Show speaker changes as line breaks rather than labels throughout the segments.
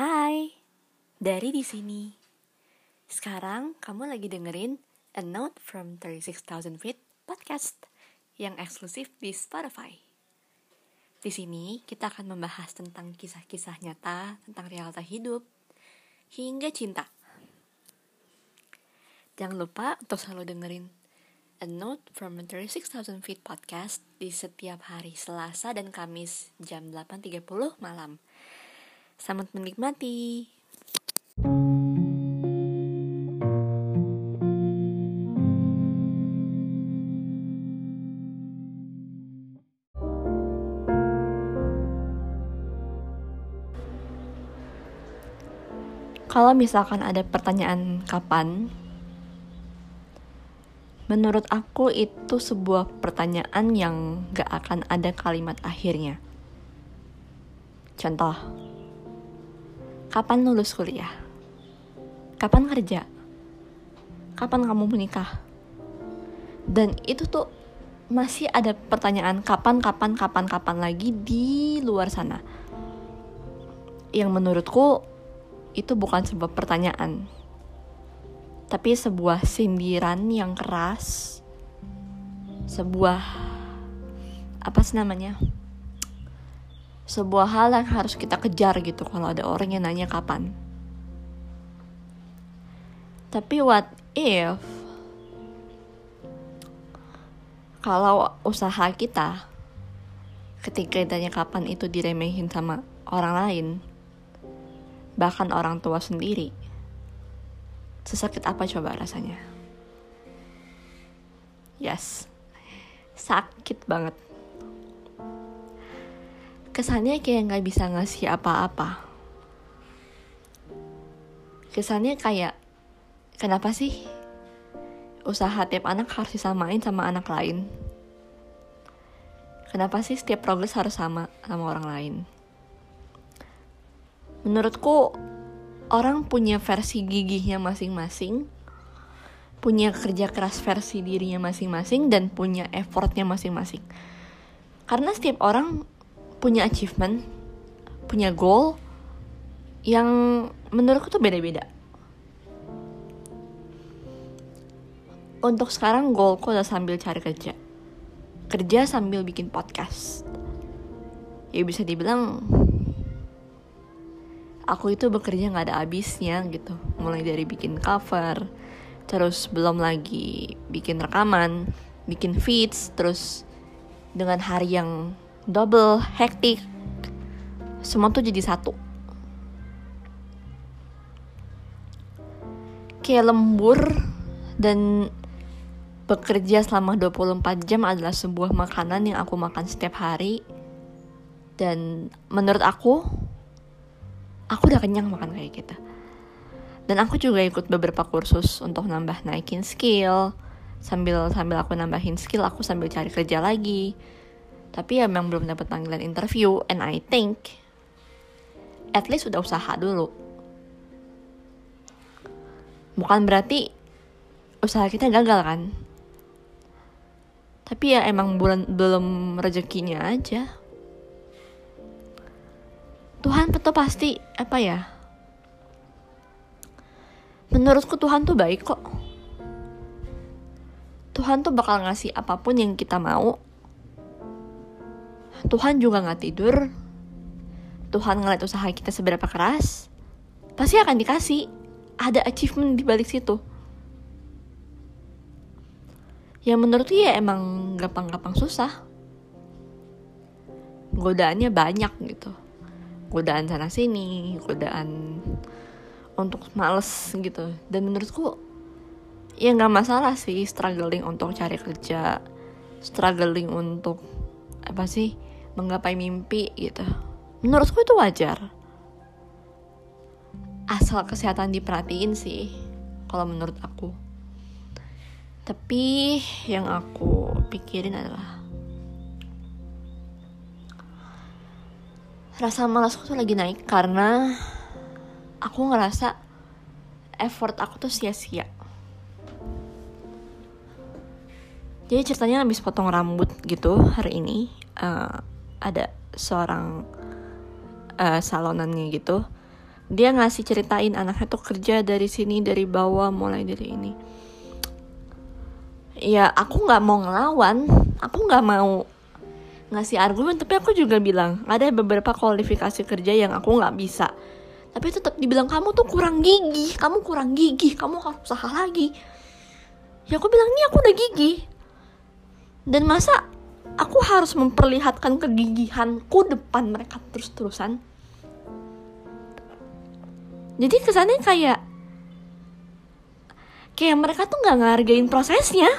Hai, dari di sini. Sekarang kamu lagi dengerin A Note from 36,000 Feet podcast yang eksklusif di Spotify. Di sini kita akan membahas tentang kisah-kisah nyata tentang realita hidup hingga cinta. Jangan lupa untuk selalu dengerin A Note from 36,000 Feet podcast di setiap hari Selasa dan Kamis jam 8.30 malam. Selamat menikmati. Kalau misalkan ada pertanyaan kapan, menurut aku itu sebuah pertanyaan yang gak akan ada kalimat akhirnya. Contoh, Kapan lulus kuliah? Kapan kerja? Kapan kamu menikah? Dan itu tuh masih ada pertanyaan kapan, kapan, kapan, kapan lagi di luar sana. Yang menurutku itu bukan sebuah pertanyaan, tapi sebuah sindiran yang keras, sebuah apa sih namanya? Sebuah hal yang harus kita kejar gitu kalau ada orang yang nanya kapan. Tapi what if kalau usaha kita ketika ditanya kapan itu diremehin sama orang lain, bahkan orang tua sendiri, sesakit apa coba rasanya? Yes, sakit banget kesannya kayak nggak bisa ngasih apa-apa. Kesannya kayak kenapa sih usaha tiap anak harus disamain sama anak lain? Kenapa sih setiap progres harus sama sama orang lain? Menurutku orang punya versi gigihnya masing-masing punya kerja keras versi dirinya masing-masing dan punya effortnya masing-masing. Karena setiap orang punya achievement, punya goal yang menurutku tuh beda-beda. Untuk sekarang goalku udah sambil cari kerja. Kerja sambil bikin podcast. Ya bisa dibilang aku itu bekerja nggak ada habisnya gitu. Mulai dari bikin cover, terus belum lagi bikin rekaman, bikin feeds, terus dengan hari yang double hektik semua tuh jadi satu. Kayak lembur dan bekerja selama 24 jam adalah sebuah makanan yang aku makan setiap hari. Dan menurut aku aku udah kenyang makan kayak gitu. Dan aku juga ikut beberapa kursus untuk nambah naikin skill. Sambil sambil aku nambahin skill aku sambil cari kerja lagi tapi ya memang belum dapat panggilan interview and I think at least sudah usaha dulu. Bukan berarti usaha kita gagal kan? Tapi ya emang bulan belum rezekinya aja. Tuhan betul pasti apa ya? Menurutku Tuhan tuh baik kok. Tuhan tuh bakal ngasih apa pun yang kita mau Tuhan juga gak tidur. Tuhan ngeliat usaha kita seberapa keras, pasti akan dikasih. Ada achievement di balik situ. Yang menurut dia emang gampang-gampang susah. Godaannya banyak gitu. Godaan sana sini, godaan untuk males gitu. Dan menurutku ya nggak masalah sih struggling untuk cari kerja, struggling untuk apa sih menggapai mimpi gitu. Menurutku itu wajar. Asal kesehatan diperhatiin sih, kalau menurut aku. Tapi yang aku pikirin adalah rasa malasku tuh lagi naik karena aku ngerasa effort aku tuh sia-sia. Jadi ceritanya habis potong rambut gitu hari ini. Uh, ada seorang uh, salonannya gitu dia ngasih ceritain anaknya tuh kerja dari sini dari bawah mulai dari ini. Ya aku nggak mau ngelawan aku nggak mau ngasih argumen tapi aku juga bilang ada beberapa kualifikasi kerja yang aku nggak bisa. Tapi tetap dibilang kamu tuh kurang gigi kamu kurang gigi kamu harus usaha lagi. Ya aku bilang ini aku udah gigi dan masa aku harus memperlihatkan kegigihanku depan mereka terus-terusan. Jadi kesannya kayak kayak mereka tuh nggak ngargain prosesnya.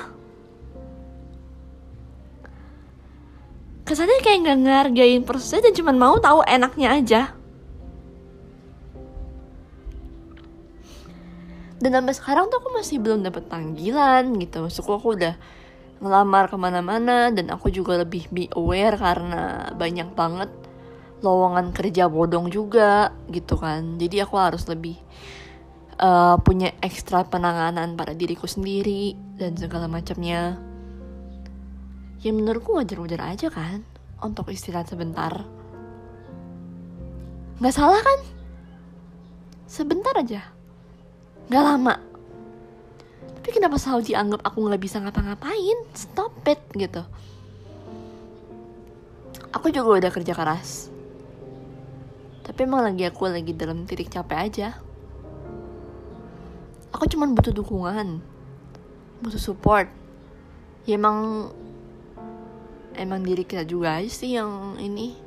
Kesannya kayak nggak ngargain prosesnya dan cuma mau tahu enaknya aja. Dan sampai sekarang tuh aku masih belum dapet panggilan gitu. Maksudku aku udah ngelamar ke mana-mana dan aku juga lebih be aware karena banyak banget lowongan kerja bodong juga gitu kan. Jadi aku harus lebih uh, punya ekstra penanganan pada diriku sendiri dan segala macamnya. Ya menurutku wajar-wajar aja kan untuk istirahat sebentar. Nggak salah kan? Sebentar aja. Nggak lama tapi kenapa selalu dianggap aku nggak bisa ngapa-ngapain? Stop it gitu. Aku juga udah kerja keras. Tapi emang lagi aku lagi dalam titik capek aja. Aku cuma butuh dukungan. Butuh support. Ya emang emang diri kita juga aja sih yang ini.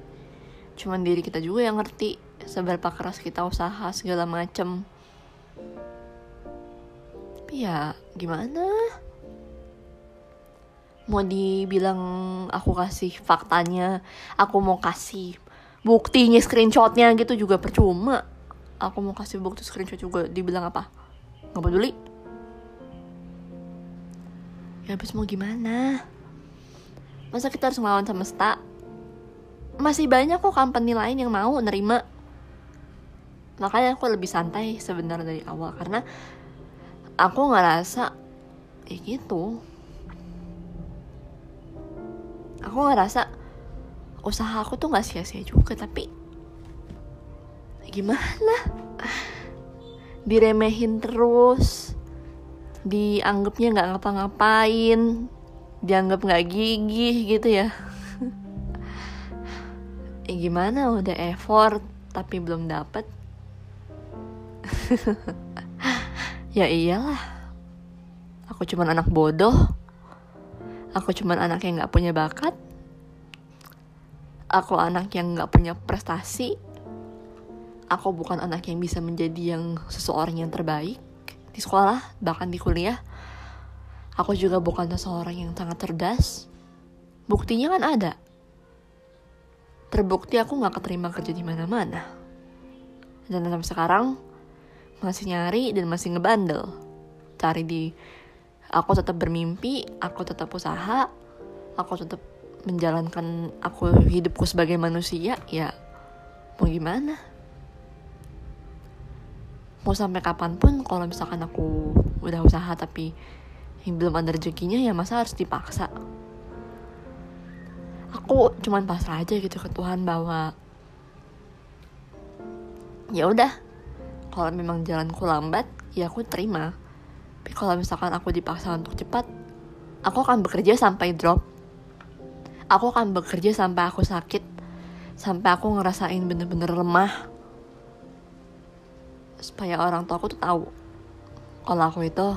Cuman diri kita juga yang ngerti seberapa keras kita usaha segala macem ya gimana? Mau dibilang aku kasih faktanya aku mau kasih buktinya screenshotnya gitu juga percuma. Aku mau kasih bukti screenshot juga dibilang apa? Nggak peduli. Ya habis mau gimana? Masa kita harus ngelawan semesta masih banyak kok company lain yang mau nerima. Makanya aku lebih santai sebenarnya dari awal karena aku ngerasa ya gitu. Aku ngerasa usaha aku tuh nggak sia-sia juga tapi gimana? Diremehin terus dianggapnya nggak ngapa-ngapain dianggap nggak gigih gitu ya. Eh, gimana udah effort tapi belum dapet ya iyalah. Aku cuman anak bodoh. Aku cuman anak yang nggak punya bakat. Aku anak yang gak punya prestasi. Aku bukan anak yang bisa menjadi yang seseorang yang terbaik di sekolah bahkan di kuliah. Aku juga bukan seseorang yang sangat cerdas. Buktinya kan ada. Terbukti aku gak keterima kerja di mana-mana. Dan sampai sekarang masih nyari dan masih ngebandel. Cari di aku tetap bermimpi aku tetap usaha aku tetap menjalankan aku hidupku sebagai manusia ya mau gimana? Mau sampai kapan pun kalau misalkan aku udah usaha tapi belum ada rezekinya ya masa harus dipaksa? Aku cuman pasrah aja gitu ke Tuhan bahwa ya udah kalau memang jalanku lambat ya aku terima. Tapi kalau misalkan aku dipaksa untuk cepat aku akan bekerja sampai drop. Aku akan bekerja sampai aku sakit sampai aku ngerasain bener-bener lemah. Supaya orang tua aku tuh tahu kalau aku itu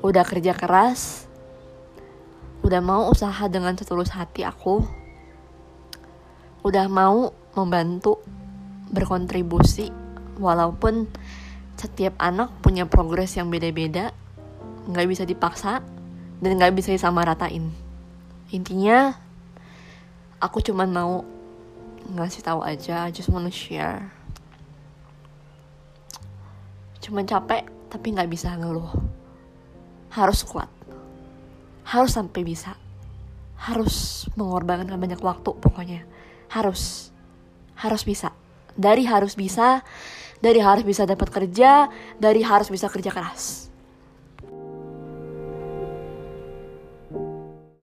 udah kerja keras udah mau usaha dengan setulus hati aku udah mau membantu berkontribusi walaupun setiap anak punya progres yang beda-beda nggak bisa dipaksa dan nggak bisa disamaratain. Intinya aku cuman mau ngasih tahu aja I just wanna share. Cuman capek tapi nggak bisa ngeluh. Harus kuat. Harus sampai bisa. Harus mengorbankan banyak waktu pokoknya. Harus. Harus bisa. Dari harus bisa dari harus bisa dapat kerja dari harus bisa kerja keras